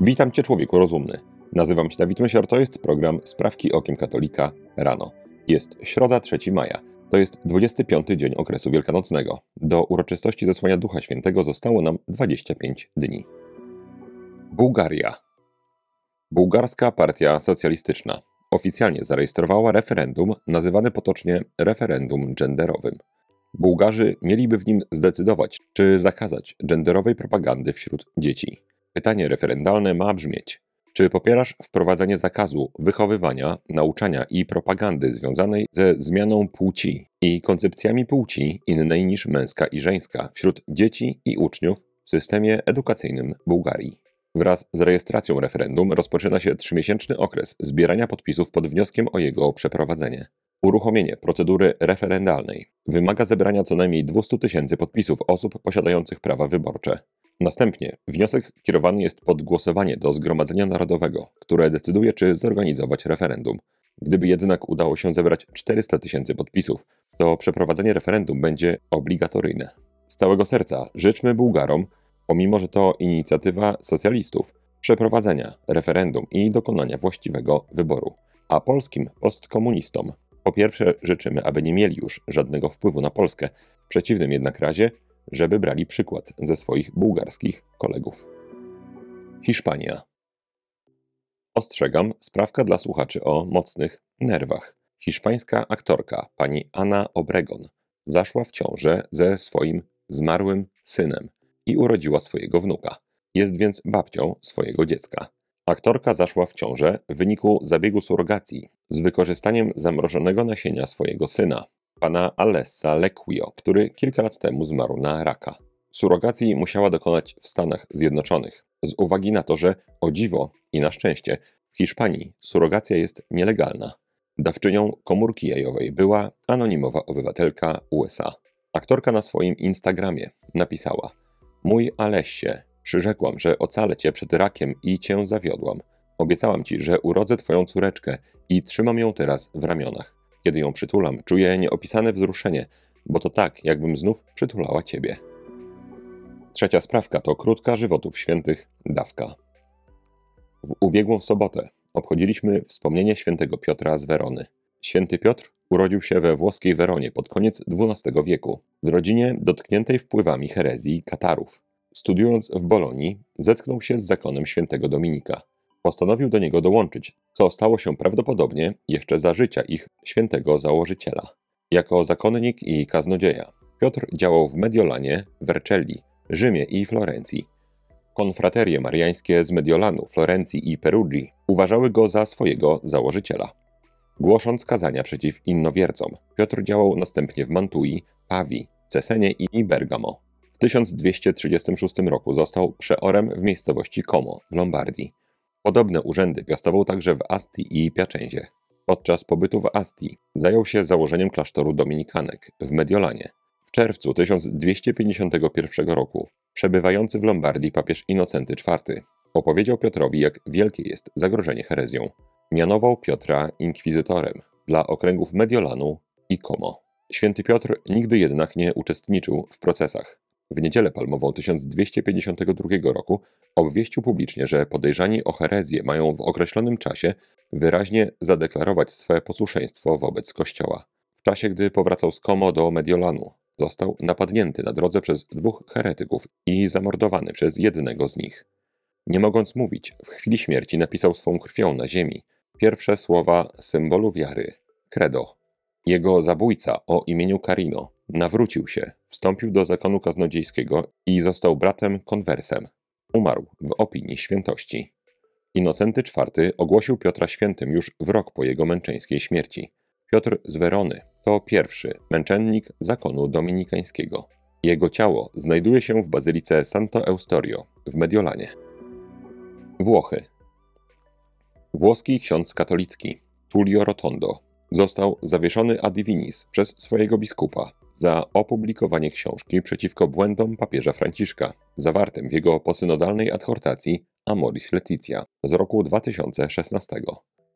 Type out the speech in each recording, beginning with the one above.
Witam Cię, człowieku rozumny. Nazywam się Dawid Mysior, to jest program Sprawki Okiem Katolika rano. Jest środa 3 maja. To jest 25 dzień okresu wielkanocnego. Do uroczystości zesłania Ducha Świętego zostało nam 25 dni. Bułgaria. Bułgarska Partia Socjalistyczna oficjalnie zarejestrowała referendum nazywane potocznie referendum genderowym. Bułgarzy mieliby w nim zdecydować, czy zakazać genderowej propagandy wśród dzieci. Pytanie referendalne ma brzmieć: czy popierasz wprowadzenie zakazu wychowywania, nauczania i propagandy związanej ze zmianą płci i koncepcjami płci innej niż męska i żeńska wśród dzieci i uczniów w systemie edukacyjnym Bułgarii? Wraz z rejestracją referendum rozpoczyna się trzymiesięczny okres zbierania podpisów pod wnioskiem o jego przeprowadzenie. Uruchomienie procedury referendalnej wymaga zebrania co najmniej 200 tysięcy podpisów osób posiadających prawa wyborcze. Następnie wniosek kierowany jest pod głosowanie do Zgromadzenia Narodowego, które decyduje, czy zorganizować referendum. Gdyby jednak udało się zebrać 400 tysięcy podpisów, to przeprowadzenie referendum będzie obligatoryjne. Z całego serca życzmy Bułgarom, pomimo że to inicjatywa socjalistów, przeprowadzenia referendum i dokonania właściwego wyboru. A polskim postkomunistom po pierwsze życzymy, aby nie mieli już żadnego wpływu na Polskę, w przeciwnym jednak razie żeby brali przykład ze swoich bułgarskich kolegów. Hiszpania. Ostrzegam, sprawka dla słuchaczy o mocnych nerwach. Hiszpańska aktorka, pani Ana Obregon, zaszła w ciążę ze swoim zmarłym synem i urodziła swojego wnuka. Jest więc babcią swojego dziecka. Aktorka zaszła w ciążę w wyniku zabiegu surrogacji z wykorzystaniem zamrożonego nasienia swojego syna, pana Alessa Lequio, który kilka lat temu zmarł na raka. Surogacji musiała dokonać w Stanach Zjednoczonych, z uwagi na to, że o dziwo i na szczęście w Hiszpanii surogacja jest nielegalna. Dawczynią komórki jajowej była anonimowa obywatelka USA. Aktorka na swoim Instagramie napisała: Mój Alessie, przyrzekłam, że ocalę cię przed rakiem i cię zawiodłam. Obiecałam ci, że urodzę twoją córeczkę i trzymam ją teraz w ramionach. Kiedy ją przytulam, czuję nieopisane wzruszenie, bo to tak, jakbym znów przytulała ciebie. Trzecia sprawka to krótka żywotów świętych dawka. W ubiegłą sobotę obchodziliśmy wspomnienie świętego Piotra z Werony. Święty Piotr urodził się we włoskiej Weronie pod koniec XII wieku, w rodzinie dotkniętej wpływami herezji Katarów. Studiując w Bolonii, zetknął się z zakonem świętego Dominika postanowił do niego dołączyć, co stało się prawdopodobnie jeszcze za życia ich świętego założyciela. Jako zakonnik i kaznodzieja, Piotr działał w Mediolanie, Vercelli, Rzymie i Florencji. Konfraterie mariańskie z Mediolanu, Florencji i Perugii uważały go za swojego założyciela. Głosząc kazania przeciw innowiercom, Piotr działał następnie w Mantui, Pawii, Cesenie i Bergamo. W 1236 roku został przeorem w miejscowości Como w Lombardii. Podobne urzędy piastował także w Asti i Piacenzie. Podczas pobytu w Asti zajął się założeniem klasztoru dominikanek w Mediolanie. W czerwcu 1251 roku przebywający w Lombardii papież Inocenty IV opowiedział Piotrowi, jak wielkie jest zagrożenie herezją. Mianował Piotra inkwizytorem dla okręgów Mediolanu i Como. Święty Piotr nigdy jednak nie uczestniczył w procesach. W niedzielę palmową 1252 roku obwieścił publicznie, że podejrzani o herezję mają w określonym czasie wyraźnie zadeklarować swe posłuszeństwo wobec Kościoła. W czasie, gdy powracał z Como do Mediolanu, został napadnięty na drodze przez dwóch heretyków i zamordowany przez jednego z nich. Nie mogąc mówić, w chwili śmierci napisał swą krwią na ziemi pierwsze słowa symbolu wiary credo. Jego zabójca o imieniu Carino nawrócił się, wstąpił do zakonu kaznodziejskiego i został bratem konwersem. Umarł w opinii świętości. Inocenty IV ogłosił Piotra świętym już w rok po jego męczeńskiej śmierci. Piotr z Werony to pierwszy męczennik zakonu dominikańskiego. Jego ciało znajduje się w bazylice Santo Eustorio w Mediolanie. Włochy. Włoski ksiądz katolicki Tullio Rotondo został zawieszony ad divinis przez swojego biskupa za opublikowanie książki przeciwko błędom papieża Franciszka, zawartym w jego posynodalnej adhortacji Amoris Leticia z roku 2016.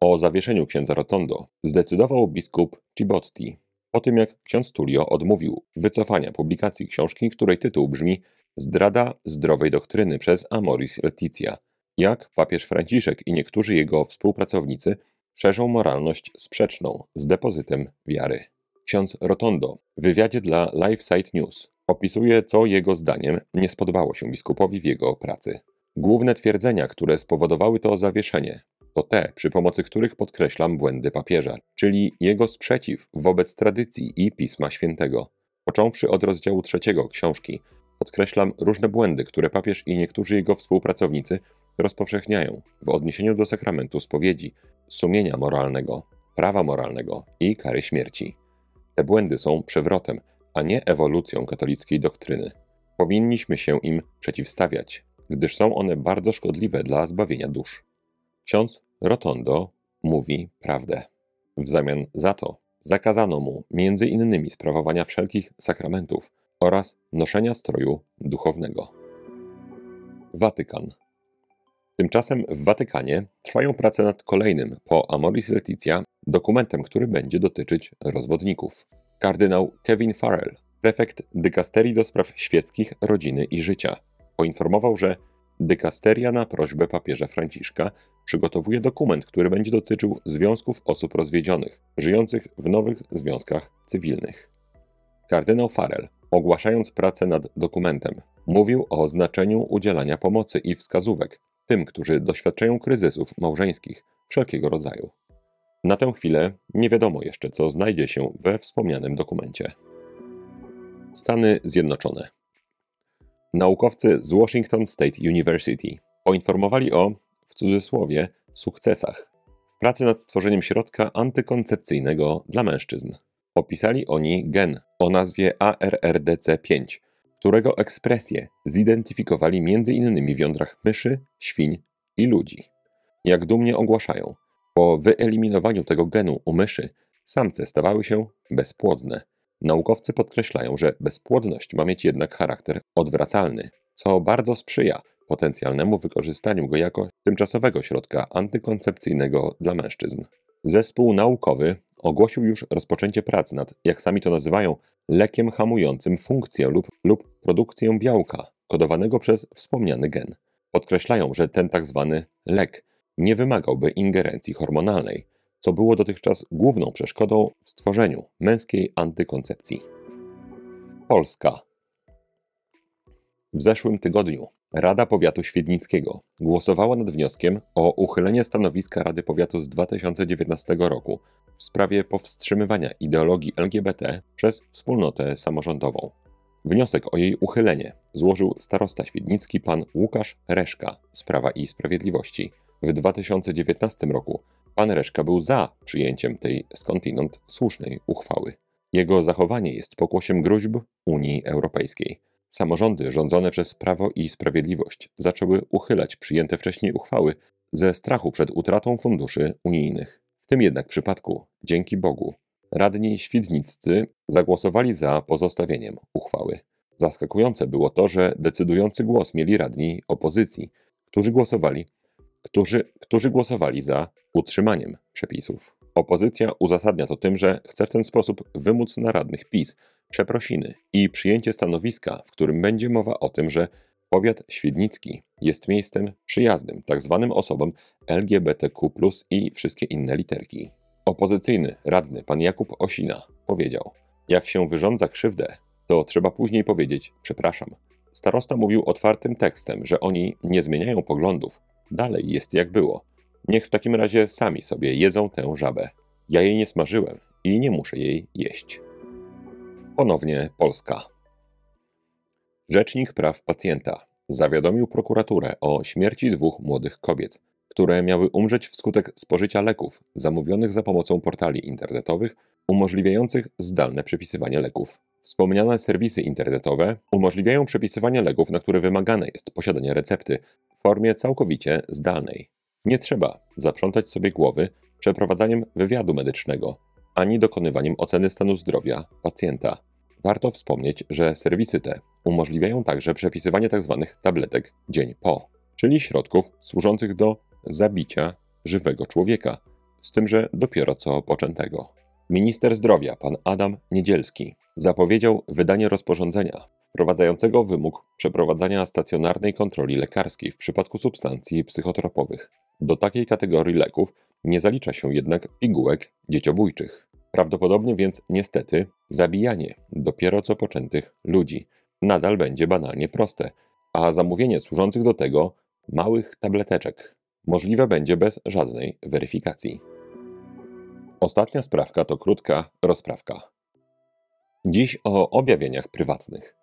O zawieszeniu księdza Rotondo zdecydował biskup Cibotti, po tym jak ksiądz Tullio odmówił wycofania publikacji książki, której tytuł brzmi Zdrada zdrowej doktryny przez Amoris Leticia jak papież Franciszek i niektórzy jego współpracownicy szerzą moralność sprzeczną z depozytem wiary. Ksiądz Rotondo w wywiadzie dla LifeSite News opisuje, co jego zdaniem nie spodobało się biskupowi w jego pracy. Główne twierdzenia, które spowodowały to zawieszenie, to te, przy pomocy których podkreślam błędy papieża, czyli jego sprzeciw wobec tradycji i Pisma Świętego. Począwszy od rozdziału trzeciego książki, podkreślam różne błędy, które papież i niektórzy jego współpracownicy rozpowszechniają w odniesieniu do sakramentu spowiedzi, sumienia moralnego, prawa moralnego i kary śmierci. Te błędy są przewrotem, a nie ewolucją katolickiej doktryny. Powinniśmy się im przeciwstawiać, gdyż są one bardzo szkodliwe dla zbawienia dusz. Ksiądz Rotondo mówi prawdę. W zamian za to zakazano mu między innymi sprawowania wszelkich sakramentów oraz noszenia stroju duchownego. Watykan. Tymczasem w Watykanie trwają prace nad kolejnym po Amoris Laetitia dokumentem, który będzie dotyczyć rozwodników. Kardynał Kevin Farrell, prefekt dykasterii do spraw świeckich, rodziny i życia, poinformował, że dykasteria na prośbę papieża Franciszka przygotowuje dokument, który będzie dotyczył związków osób rozwiedzionych, żyjących w nowych związkach cywilnych. Kardynał Farrell, ogłaszając pracę nad dokumentem, mówił o znaczeniu udzielania pomocy i wskazówek tym, którzy doświadczają kryzysów małżeńskich wszelkiego rodzaju. Na tę chwilę nie wiadomo jeszcze, co znajdzie się we wspomnianym dokumencie. Stany Zjednoczone. Naukowcy z Washington State University poinformowali o, w cudzysłowie, sukcesach w pracy nad stworzeniem środka antykoncepcyjnego dla mężczyzn. Opisali oni gen o nazwie ARRDC5, którego ekspresję zidentyfikowali m.in. w jądrach myszy, świń i ludzi. Jak dumnie ogłaszają, po wyeliminowaniu tego genu u myszy, samce stawały się bezpłodne. Naukowcy podkreślają, że bezpłodność ma mieć jednak charakter odwracalny, co bardzo sprzyja potencjalnemu wykorzystaniu go jako tymczasowego środka antykoncepcyjnego dla mężczyzn. Zespół naukowy ogłosił już rozpoczęcie prac nad, jak sami to nazywają, lekiem hamującym funkcję lub, lub produkcję białka kodowanego przez wspomniany gen. Podkreślają, że ten tak zwany lek nie wymagałby ingerencji hormonalnej, co było dotychczas główną przeszkodą w stworzeniu męskiej antykoncepcji. Polska. W zeszłym tygodniu Rada Powiatu Świdnickiego głosowała nad wnioskiem o uchylenie stanowiska Rady Powiatu z 2019 roku w sprawie powstrzymywania ideologii LGBT przez wspólnotę samorządową. Wniosek o jej uchylenie złożył starosta świdnicki pan Łukasz Reszka z Prawa i Sprawiedliwości. W 2019 roku pan Reszka był za przyjęciem tej skądinąd słusznej uchwały. Jego zachowanie jest pokłosiem gruźb Unii Europejskiej. Samorządy rządzone przez Prawo i Sprawiedliwość zaczęły uchylać przyjęte wcześniej uchwały ze strachu przed utratą funduszy unijnych. Tym jednak przypadku, dzięki Bogu, radni świdniccy zagłosowali za pozostawieniem uchwały. Zaskakujące było to, że decydujący głos mieli radni opozycji, którzy głosowali, którzy, którzy głosowali za utrzymaniem przepisów. Opozycja uzasadnia to tym, że chce w ten sposób wymóc na radnych PiS przeprosiny i przyjęcie stanowiska, w którym będzie mowa o tym, że powiat świdnicki jest miejscem przyjaznym tzw. Tak osobom LGBTQ i wszystkie inne literki. Opozycyjny radny pan Jakub Osina powiedział: Jak się wyrządza krzywdę, to trzeba później powiedzieć przepraszam. Starosta mówił otwartym tekstem, że oni nie zmieniają poglądów. Dalej jest jak było. Niech w takim razie sami sobie jedzą tę żabę. Ja jej nie smażyłem i nie muszę jej jeść. Ponownie Polska. Rzecznik Praw Pacjenta zawiadomił prokuraturę o śmierci dwóch młodych kobiet, które miały umrzeć wskutek spożycia leków zamówionych za pomocą portali internetowych umożliwiających zdalne przepisywanie leków. Wspomniane serwisy internetowe umożliwiają przepisywanie leków, na które wymagane jest posiadanie recepty w formie całkowicie zdalnej. Nie trzeba zaprzątać sobie głowy przeprowadzaniem wywiadu medycznego ani dokonywaniem oceny stanu zdrowia pacjenta. Warto wspomnieć, że serwisy te umożliwiają także przepisywanie tzw. Tak tabletek dzień po, czyli środków służących do zabicia żywego człowieka, z tym, że dopiero co poczętego. Minister zdrowia, pan Adam Niedzielski, zapowiedział wydanie rozporządzenia, wprowadzającego wymóg przeprowadzania stacjonarnej kontroli lekarskiej w przypadku substancji psychotropowych. Do takiej kategorii leków nie zalicza się jednak pigułek dzieciobójczych. Prawdopodobnie więc niestety zabijanie dopiero co poczętych ludzi nadal będzie banalnie proste, a zamówienie służących do tego małych tableteczek możliwe będzie bez żadnej weryfikacji. Ostatnia sprawka to krótka rozprawka. Dziś o objawieniach prywatnych.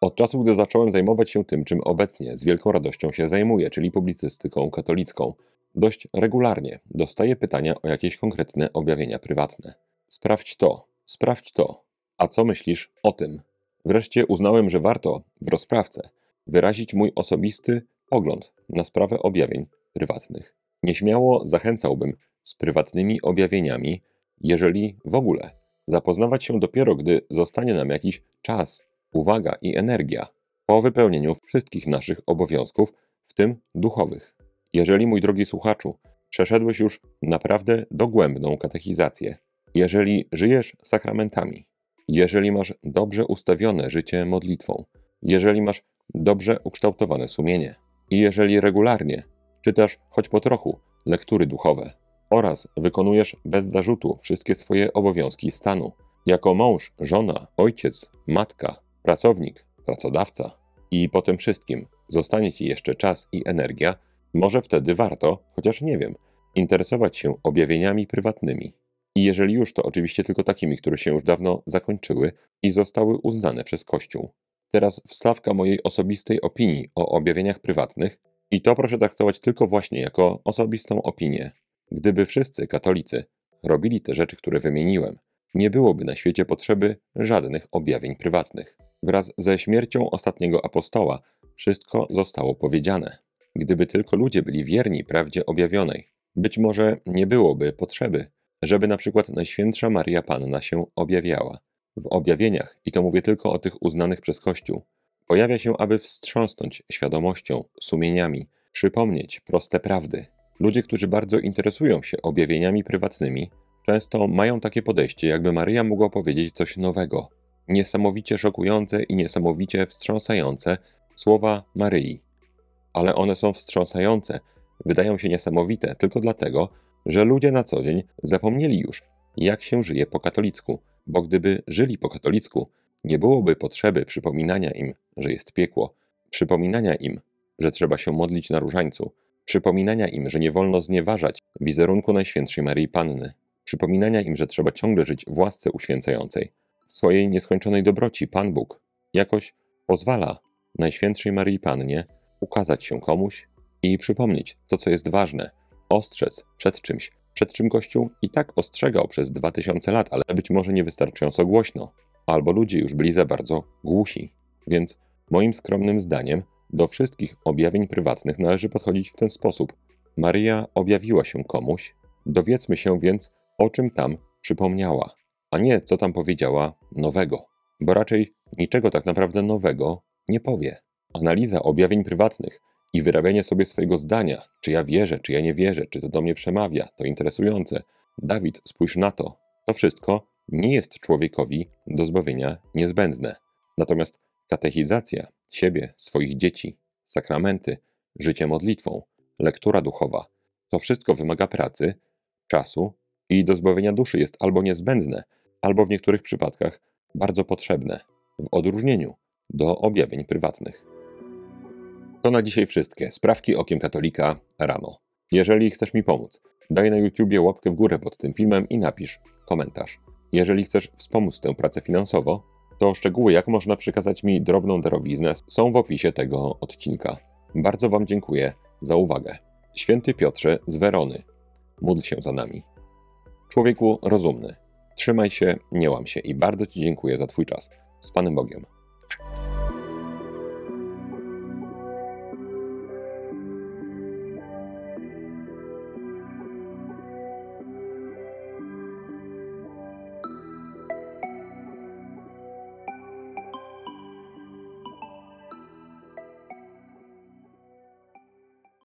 Od czasu, gdy zacząłem zajmować się tym, czym obecnie z wielką radością się zajmuję, czyli publicystyką katolicką, dość regularnie dostaję pytania o jakieś konkretne objawienia prywatne. Sprawdź to, sprawdź to. A co myślisz o tym? Wreszcie uznałem, że warto w rozprawce wyrazić mój osobisty pogląd na sprawę objawień prywatnych. Nieśmiało zachęcałbym z prywatnymi objawieniami, jeżeli w ogóle zapoznawać się dopiero, gdy zostanie nam jakiś czas, uwaga i energia po wypełnieniu wszystkich naszych obowiązków, w tym duchowych. Jeżeli, mój drogi słuchaczu, przeszedłeś już naprawdę dogłębną katechizację, jeżeli żyjesz sakramentami, jeżeli masz dobrze ustawione życie modlitwą, jeżeli masz dobrze ukształtowane sumienie i jeżeli regularnie czytasz choć po trochu lektury duchowe oraz wykonujesz bez zarzutu wszystkie swoje obowiązki stanu, jako mąż, żona, ojciec, matka, pracownik, pracodawca i po tym wszystkim zostanie ci jeszcze czas i energia, może wtedy warto, chociaż nie wiem, interesować się objawieniami prywatnymi. I jeżeli już, to oczywiście tylko takimi, które się już dawno zakończyły i zostały uznane przez Kościół. Teraz wstawka mojej osobistej opinii o objawieniach prywatnych, i to proszę traktować tylko właśnie jako osobistą opinię. Gdyby wszyscy katolicy robili te rzeczy, które wymieniłem, nie byłoby na świecie potrzeby żadnych objawień prywatnych. Wraz ze śmiercią ostatniego apostoła wszystko zostało powiedziane. Gdyby tylko ludzie byli wierni prawdzie objawionej, być może nie byłoby potrzeby, żeby na przykład Najświętsza Maria Panna się objawiała. W objawieniach, i to mówię tylko o tych uznanych przez Kościół, pojawia się, aby wstrząsnąć świadomością, sumieniami, przypomnieć proste prawdy. Ludzie, którzy bardzo interesują się objawieniami prywatnymi, często mają takie podejście, jakby Maryja mogła powiedzieć coś nowego. Niesamowicie szokujące i niesamowicie wstrząsające słowa Maryi. Ale one są wstrząsające, wydają się niesamowite tylko dlatego, że ludzie na co dzień zapomnieli już, jak się żyje po katolicku, bo gdyby żyli po katolicku, nie byłoby potrzeby przypominania im, że jest piekło, przypominania im, że trzeba się modlić na różańcu, przypominania im, że nie wolno znieważać wizerunku Najświętszej Maryi Panny, przypominania im, że trzeba ciągle żyć w łasce uświęcającej. W swojej nieskończonej dobroci Pan Bóg jakoś pozwala Najświętszej Maryi Pannie ukazać się komuś i przypomnieć to, co jest ważne, ostrzec przed czymś, przed czym Kościół i tak ostrzegał przez dwa tysiące lat, ale być może niewystarczająco głośno, albo ludzie już byli za bardzo głusi. Więc moim skromnym zdaniem do wszystkich objawień prywatnych należy podchodzić w ten sposób. Maryja objawiła się komuś, dowiedzmy się więc, o czym tam przypomniała, a nie co tam powiedziała nowego, bo raczej niczego tak naprawdę nowego nie powie. Analiza objawień prywatnych i wyrabianie sobie swojego zdania, czy ja wierzę, czy ja nie wierzę, czy to do mnie przemawia, to interesujące. Dawid, spójrz na to. To wszystko nie jest człowiekowi do zbawienia niezbędne. Natomiast katechizacja siebie, swoich dzieci, sakramenty, życie modlitwą, lektura duchowa to wszystko wymaga pracy, czasu i do zbawienia duszy jest albo niezbędne, albo w niektórych przypadkach bardzo potrzebne, w odróżnieniu do objawień prywatnych. To na dzisiaj wszystkie. Sprawki okiem katolika rano. Jeżeli chcesz mi pomóc, daj na YouTubie łapkę w górę pod tym filmem i napisz komentarz. Jeżeli chcesz wspomóc tę pracę finansowo, to szczegóły, jak można przekazać mi drobną darowiznę, są w opisie tego odcinka. Bardzo Wam dziękuję za uwagę. Święty Piotrze z Werony, módl się za nami. Człowieku rozumny, trzymaj się, nie łam się i bardzo Ci dziękuję za Twój czas. Z Panem Bogiem.